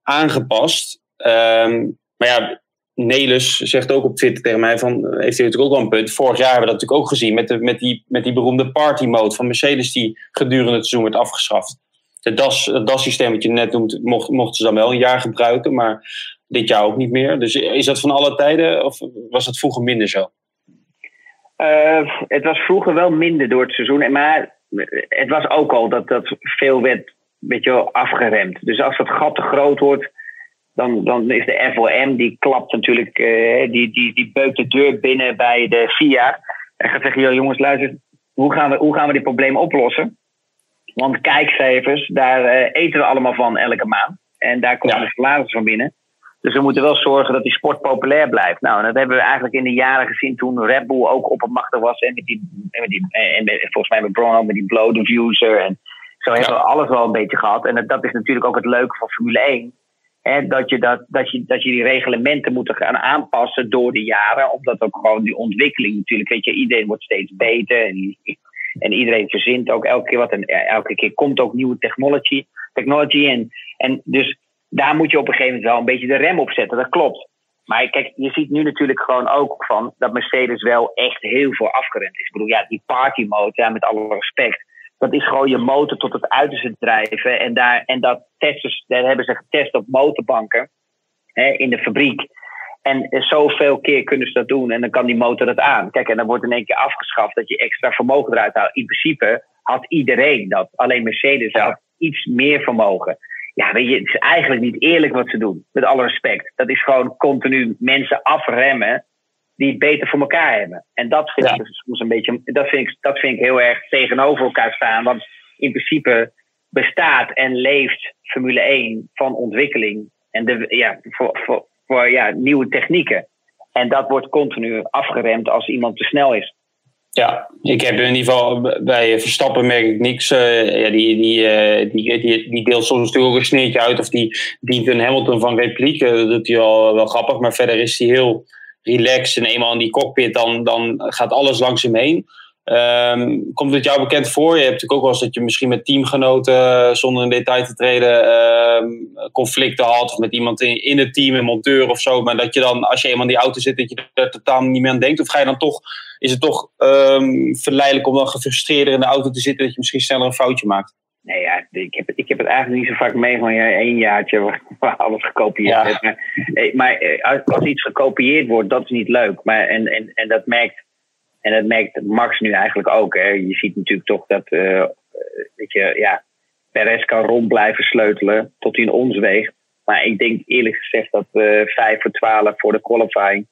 aangepast. Um, maar ja, Nelis zegt ook op Twitter tegen mij van, heeft hij natuurlijk ook wel een punt. Vorig jaar hebben we dat natuurlijk ook gezien met, de, met, die, met die beroemde party mode van Mercedes die gedurende het seizoen werd afgeschaft het DAS-systeem wat je net noemt, mocht, mochten ze dan wel een jaar gebruiken, maar dit jaar ook niet meer. Dus is dat van alle tijden of was het vroeger minder zo? Uh, het was vroeger wel minder door het seizoen, maar het was ook al dat, dat veel werd beetje afgeremd. Dus als dat gat te groot wordt, dan, dan is de FOM, die klapt natuurlijk, uh, die, die, die beukt de deur binnen bij de FIA. En gaat zeggen, jongens, luister, hoe gaan, we, hoe gaan we dit probleem oplossen? Want kijkcijfers, daar uh, eten we allemaal van elke maand. En daar komen de salarissen van binnen. Dus we moeten wel zorgen dat die sport populair blijft. Nou, en dat hebben we eigenlijk in de jaren gezien toen Red Bull ook oppermachtig was. En, met die, en, met die, en volgens mij met Brown met die blow diffuser. En zo hebben we alles wel een beetje gehad. En dat is natuurlijk ook het leuke van Formule 1. Hè, dat, je dat, dat, je, dat je die reglementen moet gaan aanpassen door de jaren. Omdat ook gewoon die ontwikkeling natuurlijk. Weet je, iedereen wordt steeds beter. En, en iedereen verzint ook elke keer wat. En elke keer komt ook nieuwe technology. technology en, en dus daar moet je op een gegeven moment wel een beetje de rem op zetten. Dat klopt. Maar kijk, je ziet nu natuurlijk gewoon ook van dat Mercedes wel echt heel veel afgerend is. Ik bedoel, ja, die party mode, ja, met alle respect. Dat is gewoon je motor tot het uiterste drijven. En, daar, en dat testen, daar hebben ze getest op motorbanken hè, in de fabriek. En zoveel keer kunnen ze dat doen en dan kan die motor dat aan. Kijk, en dan wordt in één keer afgeschaft dat je extra vermogen eruit haalt. In principe had iedereen dat. Alleen Mercedes had iets meer vermogen. Ja, weet je, het is eigenlijk niet eerlijk wat ze doen. Met alle respect. Dat is gewoon continu mensen afremmen die het beter voor elkaar hebben. En dat vind ik soms een beetje. Dat vind ik, dat vind ik heel erg tegenover elkaar staan. Want in principe bestaat en leeft Formule 1 van ontwikkeling. En de, ja, voor, voor, voor ja, nieuwe technieken. En dat wordt continu afgeremd als iemand te snel is. Ja, ik heb in ieder geval bij Verstappen merk ik niks. Uh, ja, die, die, uh, die, die, die deelt soms natuurlijk ook een sneertje uit of die dient een Hamilton van repliek. Uh, dat doet hij al wel grappig, maar verder is hij heel relaxed. En eenmaal in die cockpit, dan, dan gaat alles langs hem heen. Um, komt het jou bekend voor? Je hebt natuurlijk ook wel eens dat je misschien met teamgenoten, zonder in detail te treden, uh, conflicten had. Of met iemand in, in het team, een monteur of zo. Maar dat je dan, als je eenmaal in die auto zit, dat je er totaal niet meer aan denkt. Of ga je dan toch, is het toch um, verleidelijk om dan gefrustreerd in de auto te zitten, dat je misschien sneller een foutje maakt? Nee, ja, ik heb, ik heb het eigenlijk niet zo vaak mee van ja, één jaartje [LAUGHS] waar alles gekopieerd ja. is. Maar, maar eh, als iets gekopieerd wordt, dat is niet leuk. Maar, en, en, en dat merkt en dat merkt Max nu eigenlijk ook. Hè. Je ziet natuurlijk toch dat, uh, je, ja, Perez kan rond blijven sleutelen tot hij in ons weegt. Maar ik denk eerlijk gezegd dat uh, 5 voor 12 voor de qualifying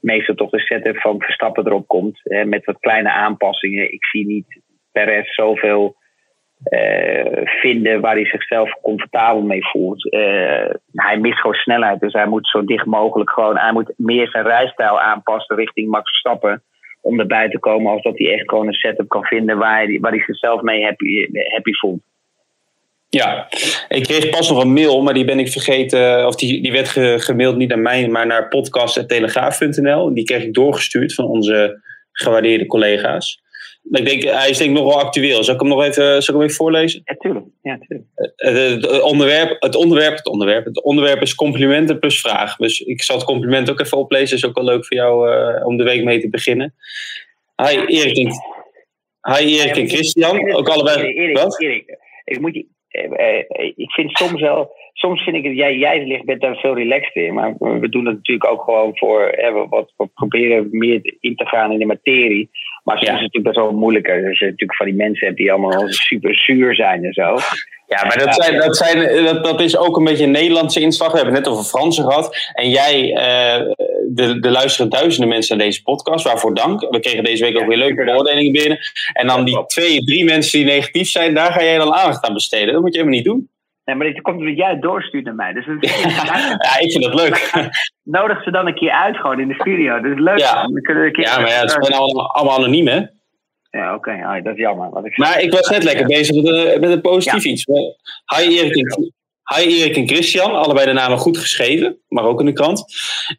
meestal toch de setup van Verstappen erop komt. Hè, met wat kleine aanpassingen. Ik zie niet Perez zoveel uh, vinden waar hij zichzelf comfortabel mee voelt. Hij mist gewoon snelheid, dus hij moet zo dicht mogelijk gewoon. Hij moet meer zijn rijstijl aanpassen richting Max Verstappen om erbij te komen als dat hij echt gewoon een setup kan vinden waar hij, waar hij zichzelf mee happy, happy voelt. Ja, ik kreeg pas nog een mail, maar die ben ik vergeten. Of die, die werd gemaild niet naar mij, maar naar podcast.telegraaf.nl. Die kreeg ik doorgestuurd van onze gewaardeerde collega's. Ik denk, hij is denk ik nog wel actueel. Zal ik hem nog even, zal ik hem even voorlezen? Ja, tuurlijk. Ja, tuurlijk. Eh, eh, het, onderwerp, het, onderwerp, het, onderwerp, het onderwerp is complimenten plus vraag. Dus ik zal het compliment ook even oplezen. is ook wel leuk voor jou uh, om de week mee te beginnen. Hi Erik en, hi, Erik en Christian. Ook allebei. Erik, Wat? Erik, ik, moet je, ik vind soms wel soms vind ik dat jij, jij ligt, bent daar veel relaxed in. Maar we doen het natuurlijk ook gewoon voor. Hè, wat, we proberen meer in te gaan in de materie. Maar soms is het natuurlijk best wel moeilijker. Als je natuurlijk van die mensen hebt die allemaal super zuur zijn en zo. Ja, maar dat, zijn, dat, zijn, dat, dat is ook een beetje een Nederlandse inslag. We hebben het net over Fransen gehad. En jij, uh, de, de luisteren duizenden mensen naar deze podcast. Waarvoor dank. We kregen deze week ook weer leuke beoordelingen binnen. En dan die twee, drie mensen die negatief zijn, daar ga jij dan aandacht aan besteden. Dat moet je helemaal niet doen. Nee, maar dit komt omdat jij het doorstuurt naar mij. Dus [LAUGHS] ja, ik vind dat leuk. [LAUGHS] Nodig ze dan een keer uit gewoon in de studio. Dat is leuk. Ja, dan kunnen we een keer ja maar ja, het zijn allemaal, allemaal anoniem, hè? Ja, oké. Okay. dat is jammer. Ik maar ik was net lekker bezig met, een, met een positief iets. Hi Erik, hi Erik en Christian. Allebei de namen goed geschreven, maar ook in de krant.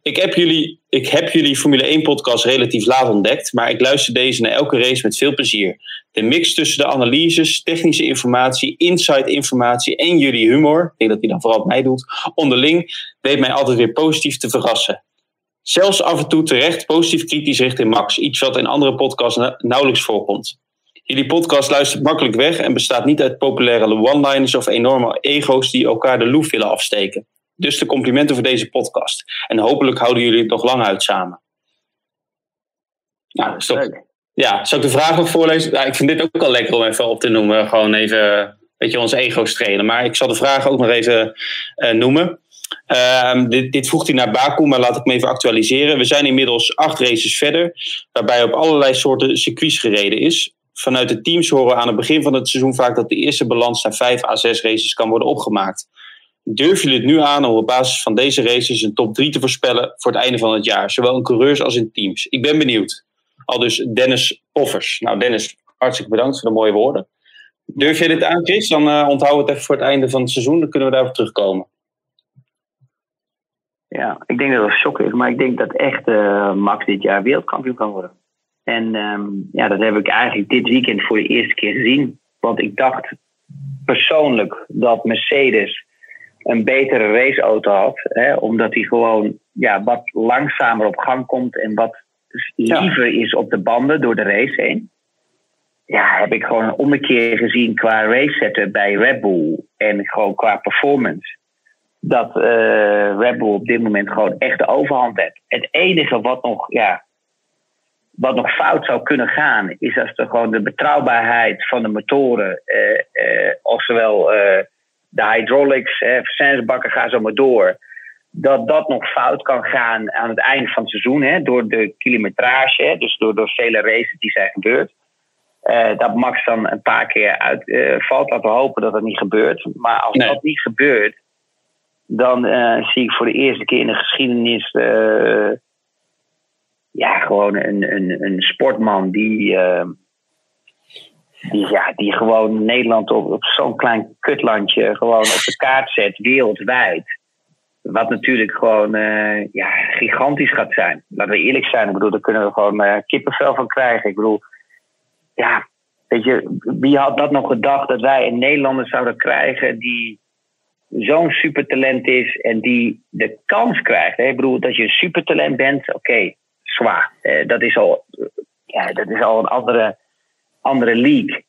Ik heb jullie, ik heb jullie Formule 1 podcast relatief laat ontdekt. Maar ik luister deze naar elke race met veel plezier. De mix tussen de analyses, technische informatie, inside informatie en jullie humor, ik denk dat hij dan vooral op mij doet, onderling, weet mij altijd weer positief te verrassen. Zelfs af en toe terecht positief kritisch richting Max, iets wat in andere podcasts nauwelijks voorkomt. Jullie podcast luistert makkelijk weg en bestaat niet uit populaire one-liners of enorme ego's die elkaar de loef willen afsteken. Dus de complimenten voor deze podcast. En hopelijk houden jullie het nog lang uit samen. Nou, toch, ja, zou ik de vraag nog voorlezen? Ja, ik vind dit ook wel lekker om even op te noemen. Gewoon even, een beetje onze ego's trainen. Maar ik zal de vraag ook nog even uh, noemen. Uh, dit, dit voegt hij naar Baku, maar laat ik me even actualiseren. We zijn inmiddels acht races verder, waarbij op allerlei soorten circuits gereden is. Vanuit de teams horen we aan het begin van het seizoen vaak dat de eerste balans naar vijf à zes races kan worden opgemaakt. Durf jullie het nu aan om op basis van deze races een top 3 te voorspellen voor het einde van het jaar? Zowel in coureurs als in teams. Ik ben benieuwd. Al dus Dennis Poffers. Nou Dennis, hartstikke bedankt voor de mooie woorden. Durf je dit aan Chris? Dan uh, onthoud het even voor het einde van het seizoen. Dan kunnen we daarop terugkomen. Ja, ik denk dat het shock is. Maar ik denk dat echt uh, Max dit jaar wereldkampioen kan worden. En um, ja, dat heb ik eigenlijk dit weekend voor de eerste keer gezien. Want ik dacht persoonlijk dat Mercedes een betere raceauto had. Hè, omdat hij gewoon ja, wat langzamer op gang komt en wat liever is op de banden door de race heen. Ja, heb ik gewoon een ommekeer gezien qua race setup bij Red Bull en gewoon qua performance. Dat uh, Red Bull op dit moment gewoon echt de overhand heeft. Het enige wat nog, ja, wat nog fout zou kunnen gaan, is als er gewoon de betrouwbaarheid van de motoren, uh, uh, oftewel de hydraulics, eh, versnellingsbakken gaan zo maar door. Dat dat nog fout kan gaan aan het einde van het seizoen. Hè, door de kilometrage, dus door, door vele races die zijn gebeurd. Uh, dat Max dan een paar keer uitvalt. Uh, Laten we hopen dat dat niet gebeurt. Maar als nee. dat niet gebeurt, dan uh, zie ik voor de eerste keer in de geschiedenis. Ja, gewoon een, een, een sportman die die, ja, die gewoon Nederland op, op zo'n klein kutlandje gewoon op de kaart zet, wereldwijd. Wat natuurlijk gewoon uh, ja, gigantisch gaat zijn. Laten we eerlijk zijn. Ik bedoel, daar kunnen we gewoon uh, kippenvel van krijgen. Ik bedoel, ja, weet je, wie had dat nog gedacht dat wij een Nederlander zouden krijgen die zo'n supertalent is en die de kans krijgt. Hè? Ik bedoel, dat je een supertalent bent, oké, zwaar. Uh, dat, is al, ja, dat is al een andere andere league.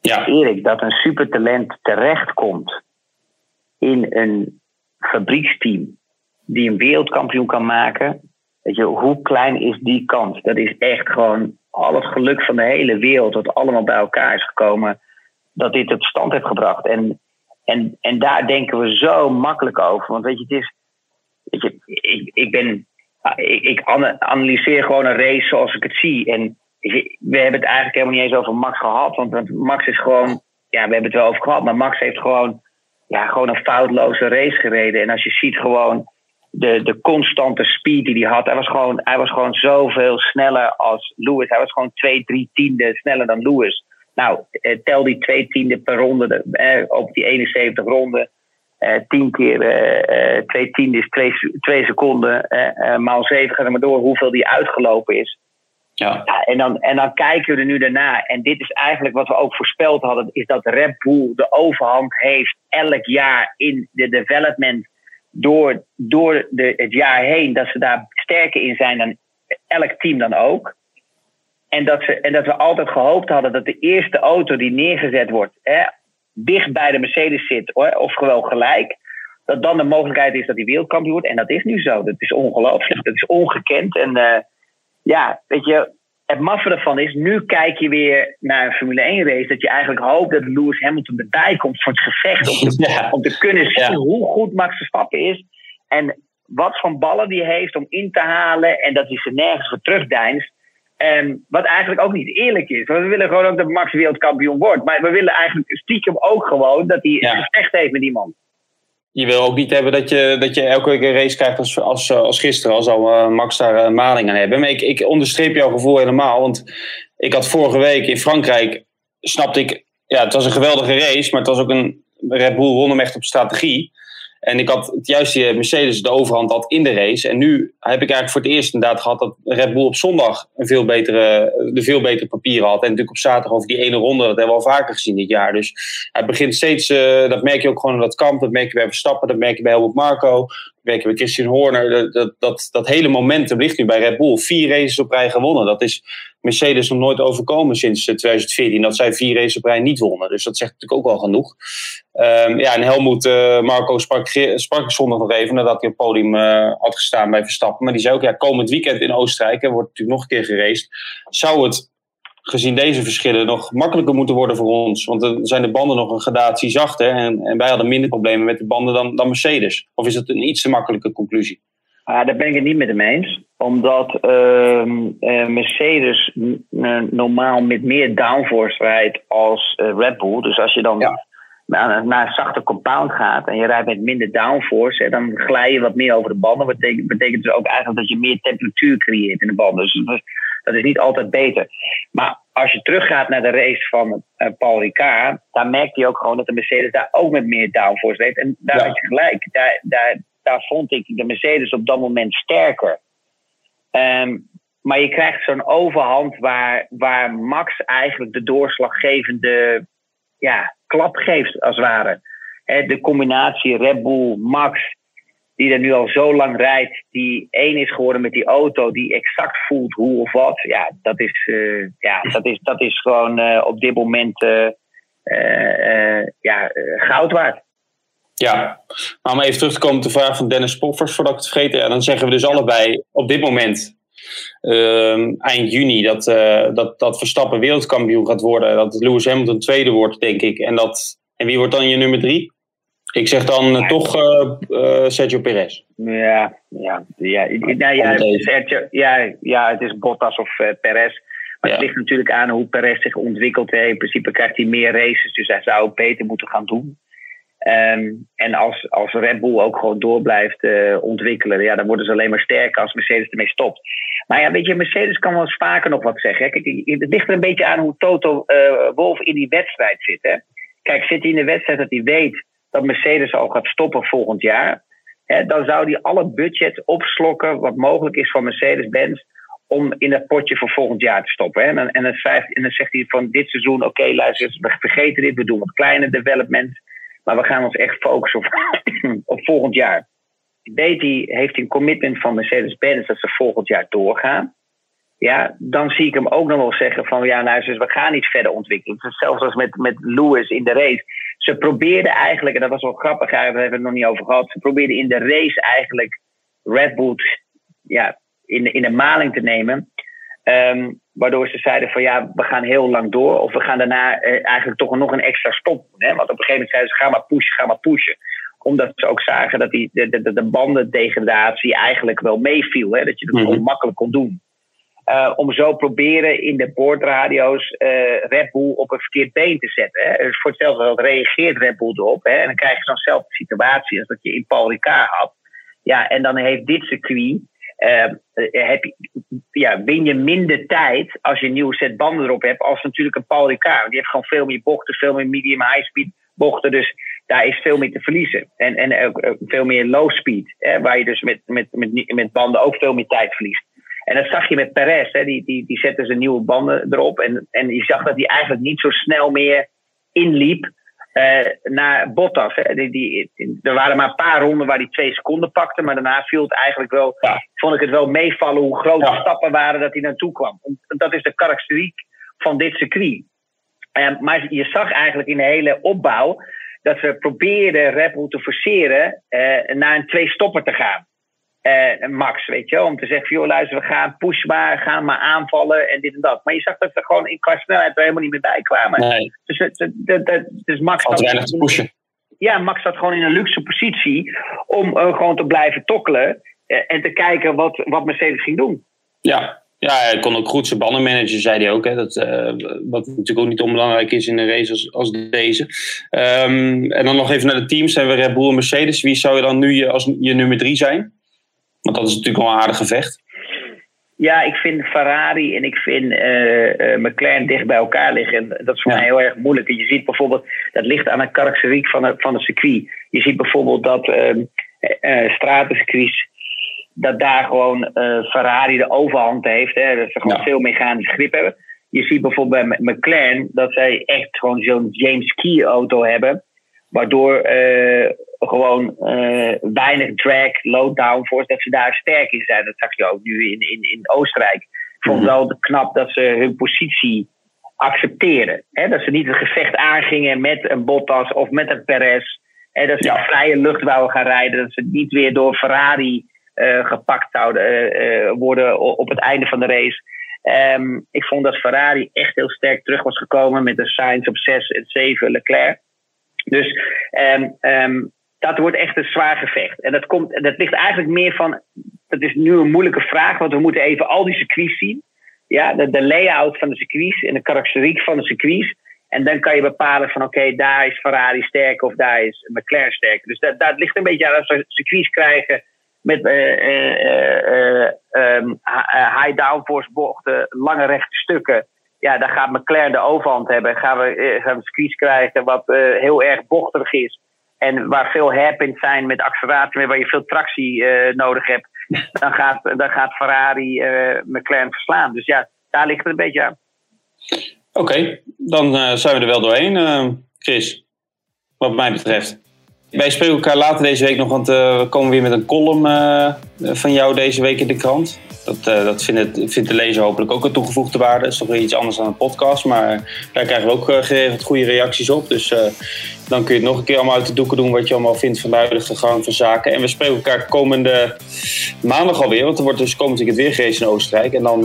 Ja. Erik, dat een supertalent terechtkomt in een fabrieksteam die een wereldkampioen kan maken. Weet je, hoe klein is die kans? Dat is echt gewoon al het geluk van de hele wereld, dat allemaal bij elkaar is gekomen, dat dit tot stand heeft gebracht. En, en, en daar denken we zo makkelijk over. Want weet je, het is. Weet je, ik, ik ben. Ik, ik analyseer gewoon een race zoals ik het zie. En we hebben het eigenlijk helemaal niet eens over Max gehad. Want Max is gewoon, ja, we hebben het wel over gehad, maar Max heeft gewoon, ja, gewoon een foutloze race gereden. En als je ziet gewoon de, de constante speed die hij had, hij was, gewoon, hij was gewoon zoveel sneller als Lewis. Hij was gewoon twee, drie tiende sneller dan Lewis. Nou, eh, tel die twee tiende per ronde eh, op die 71 ronden. Uh, tien keer uh, twee tiende is twee, twee seconden. maal zeven, ga er maar door hoeveel die uitgelopen is. Ja. ja. en, dan, en dan kijken we er nu daarna. En dit is eigenlijk wat we ook voorspeld hadden: is dat Red Bull de overhand heeft elk jaar in de development. Door, door de, het jaar heen, dat ze daar sterker in zijn dan elk team dan ook. En dat, ze, en dat we altijd gehoopt hadden dat de eerste auto die neergezet wordt, hè, dicht bij de Mercedes zit, hoor, of gewoon gelijk. Dat dan de mogelijkheid is dat hij wereldkampioen wordt. En dat is nu zo. Dat is ongelooflijk. Dat is ongekend. En uh, ja, weet je, het maffe ervan is, nu kijk je weer naar een Formule 1 race, dat je eigenlijk hoopt dat Lewis Hamilton erbij komt voor het gevecht. Om te, [LAUGHS] om te kunnen zien hoe goed Max Verstappen is. En wat voor ballen die heeft om in te halen en dat hij ze nergens voor terugdeinst. Um, wat eigenlijk ook niet eerlijk is. Want we willen gewoon ook dat Max wereldkampioen wordt. Maar we willen eigenlijk stiekem ook gewoon dat hij ja. een gevecht heeft met iemand je wil ook niet hebben dat je, dat je elke week een race krijgt als, als, als gisteren, als al uh, Max daar een uh, maling aan hebben. Maar ik, ik onderstreep jouw gevoel helemaal. Want ik had vorige week in Frankrijk, snapte ik, ja, het was een geweldige race, maar het was ook een Red Bull won hem echt op strategie. En ik had het juist die Mercedes de overhand had in de race. En nu heb ik eigenlijk voor het eerst inderdaad gehad dat Red Bull op zondag een veel betere, de veel betere papieren had. En natuurlijk op zaterdag over die ene ronde, dat hebben we al vaker gezien dit jaar. Dus hij begint steeds, uh, dat merk je ook gewoon in dat kamp, dat merk je bij Verstappen, dat merk je bij Helmut Marco, dat merk je bij Christian Horner. Dat, dat, dat, dat hele momentum ligt nu bij Red Bull. Vier races op rij gewonnen. Dat is Mercedes nog nooit overkomen sinds 2014. Dat zij vier races op rij niet wonnen. Dus dat zegt natuurlijk ook wel genoeg. Um, ja, en Helmoet uh, Marco sprak, sprak zondag nog even nadat hij op het podium uh, had gestaan bij Verstappen. Maar die zei ook, ja, komend weekend in Oostenrijk, er wordt natuurlijk nog een keer geraced. Zou het, gezien deze verschillen, nog makkelijker moeten worden voor ons? Want dan zijn de banden nog een gradatie zachter. En, en wij hadden minder problemen met de banden dan, dan Mercedes. Of is het een iets te makkelijke conclusie? Ah, daar ben ik het niet met hem eens. Omdat uh, Mercedes normaal met meer downforce rijdt als uh, Red Bull. Dus als je dan ja. naar een zachte compound gaat en je rijdt met minder downforce, hè, dan glij je wat meer over de banden. Dat betekent, betekent dus ook eigenlijk dat je meer temperatuur creëert in de banden. Dus dat is, dat is niet altijd beter. Maar als je teruggaat naar de race van Paul Ricard, dan merkte je ook gewoon dat de Mercedes daar ook met meer downforce reed. En daar ja. had je gelijk. Daar, daar, daar vond ik de Mercedes op dat moment sterker. Um, maar je krijgt zo'n overhand waar, waar Max eigenlijk de doorslaggevende ja, klap geeft, als het ware. de combinatie Red Bull, Max, die er nu al zo lang rijdt, die één is geworden met die auto, die exact voelt hoe of wat. Ja, dat is, uh, ja, dat is, dat is gewoon uh, op dit moment uh, ja, goud waard. Ja, maar om even terug te komen op de vraag van Dennis Poffers, voordat ik het vergeten. Ja, dan zeggen we dus allebei op dit moment Ehm, eind juni dat, uh, dat, dat Verstappen wereldkampioen gaat worden. Dat Lewis Hamilton tweede wordt, denk ik. En, dat, en wie wordt dan je nummer drie? Ik zeg dan uh, toch Sergio Perez. Ja, ja, ja, nou, ja, Sergio, ja, ja, het is Bottas of Perez. Maar ja. het ligt natuurlijk aan hoe Perez zich ontwikkelt. In principe krijgt hij meer races, dus hij zou beter moeten gaan doen. Um, en als, als Red Bull ook gewoon door blijft uh, ontwikkelen, ja, dan worden ze alleen maar sterker als Mercedes ermee stopt. Maar ja, weet je, Mercedes kan wel eens vaker nog wat zeggen. Kijk, het ligt er een beetje aan hoe Toto uh, Wolf in die wedstrijd zit. Hè? Kijk, zit hij in de wedstrijd dat hij weet dat Mercedes al gaat stoppen volgend jaar, hè, dan zou hij alle budget opslokken wat mogelijk is van Mercedes-Benz om in het potje voor volgend jaar te stoppen. Hè? En, dan, en, zegt hij van dit seizoen, oké, okay, luister, we vergeten dit, we doen wat kleine developments. Maar we gaan ons echt focussen op, [CLEARS THROAT] op volgend jaar. Betty heeft een commitment van Mercedes-Benz dat ze volgend jaar doorgaan. Ja, dan zie ik hem ook nog wel zeggen van ja, nou, dus we gaan niet verder ontwikkelen. Zelfs als met, met Lewis in de race. Ze probeerden eigenlijk, en dat was wel grappig, daar hebben we het nog niet over gehad. Ze probeerden in de race eigenlijk Red Bull ja, in, in de maling te nemen. Um, waardoor ze zeiden van ja, we gaan heel lang door. Of we gaan daarna eh, eigenlijk toch nog een extra stop doen. Hè? Want op een gegeven moment zeiden ze ga maar pushen, ga maar pushen. Omdat ze ook zagen dat die, de, de, de bandendegradatie eigenlijk wel meeviel. Hè? Dat je dat mm makkelijk kon doen. Uh, om zo proberen in de boordradio's uh, Red Bull op een verkeerd been te zetten. Hè? Dus voor hetzelfde geld reageert Red Bull erop. Hè? En dan krijg je zo'nzelfde situatie als dat je in Paul Ricard had. Ja, en dan heeft dit circuit heb je, ja, win je minder tijd als je een nieuwe set banden erop hebt, als natuurlijk een Paul Ricard. Die heeft gewoon veel meer bochten, veel meer medium high speed bochten. Dus daar is veel meer te verliezen. En, en ook, veel meer low speed, hè, waar je dus met, met, met, met banden ook veel meer tijd verliest. En dat zag je met Perez, hè, die, die, die zette zijn nieuwe banden erop. En, en je zag dat hij eigenlijk niet zo snel meer inliep naar Bottas. Hè. Die, die, er waren maar een paar ronden waar hij twee seconden pakte. Maar daarna viel het eigenlijk wel, vond ik het wel meevallen hoe groot de stappen waren dat hij naartoe kwam. Dat is de karakteriek van dit circuit. Uh, maar je zag eigenlijk in de hele opbouw dat ze probeerden Red Bull te forceren uh, naar een twee-stopper te gaan uh, max, weet je Om te zeggen, joh, luister, we gaan push maar, gaan maar aanvallen en dit en dat. Maar je zag dat ze gewoon in qua snelheid er helemaal niet meer bij kwamen. Nee. Dus, dus, dus Max... Had weinig te pushen. Ja, Max zat gewoon in een luxe positie om uh, gewoon te blijven tokkelen uh, en te kijken wat, wat Mercedes ging doen. Ja, ja, hij kon ook goed zijn bandenmanager, zei hij ook. Hè, dat, uh, wat natuurlijk ook niet onbelangrijk is in een race als, als deze. Um, en dan nog even naar de teams. Zijn we Red Bull en Mercedes. Wie zou je dan nu je, als je nummer drie zijn? Want dat is natuurlijk wel een aardig gevecht. Ja, ik vind Ferrari en ik vind uh, uh, McLaren dicht bij elkaar liggen. En dat is voor mij heel erg moeilijk. je ziet bijvoorbeeld, dat ligt aan het karakteriek van het, van het circuit. Je ziet bijvoorbeeld dat uh, uh, stratencircuits, dat daar gewoon Ferrari de overhand heeft. Hè, dat ze gewoon veel mechanisch grip hebben. Je ziet bijvoorbeeld bij McLaren dat zij echt gewoon zo'n James Key auto hebben. Waardoor gewoon uh, weinig drag, low downforce, dat ze daar sterk in zijn. Dat zag je ook nu in, in, in Oostenrijk. Ik vond het mhm. wel knap dat ze hun positie accepteren. Hè? Dat ze niet het gevecht aangingen met een Bottas of met een Perez. Hè? Dat ze ja. vrije lucht wouden gaan rijden. Dat ze niet weer door Ferrari uh, gepakt zouden uh, worden op het einde van de race. Um, ik vond dat Ferrari echt heel sterk terug was gekomen met de Sainz op 6 en 7 Leclerc. Dus um, um, dat wordt echt een zwaar gevecht. En dat, komt, dat ligt eigenlijk meer van. Dat is nu een moeilijke vraag, want we moeten even al die circuits zien. Ja, de, de layout van de circuits en de karakteriek van de circuits. En dan kan je bepalen van oké, daar is Ferrari sterk of daar is McLaren sterk. Dus dat, dat ligt een beetje aan als we circuits krijgen met uh, high downforce bochten, lange rechte stukken. Ja, dan gaat McLaren de overhand hebben. Gaan we, gaan we circuits krijgen wat heel erg bochtig is. En waar veel hairpins zijn met acceleratie, waar je veel tractie nodig hebt. [LAUGHS] Dan gaat, dan gaat Ferrari McLaren verslaan. Dus ja, daar ligt het een beetje aan. Oké, dan zijn we er wel doorheen, Chris. Wat mij betreft. Wij spreken elkaar later deze week nog, want uh, we komen weer met een column uh, van jou deze week in de krant. Dat, uh, dat vindt, vindt, de lezer hopelijk ook een toegevoegde waarde. Dat is toch weer iets anders dan een podcast, maar daar krijgen we ook geregeld goede reacties op. Dus dan kun je het nog een keer allemaal uit de doeken doen wat je allemaal vindt van de huidige gang van zaken. En we spreken elkaar komende maandag alweer, want er wordt dus komend weekend weer gereden in Oostenrijk. En dan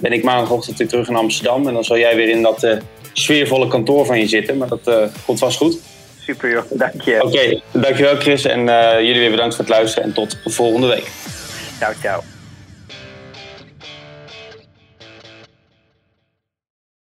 ben ik maandagochtend weer terug in Amsterdam en dan zal jij weer in dat sfeervolle kantoor van je zitten. Maar dat komt vast goed. Super joh, dank je. Oké, okay, dankjewel Chris en jullie weer bedankt voor het luisteren en tot volgende week. Ciao, ciao.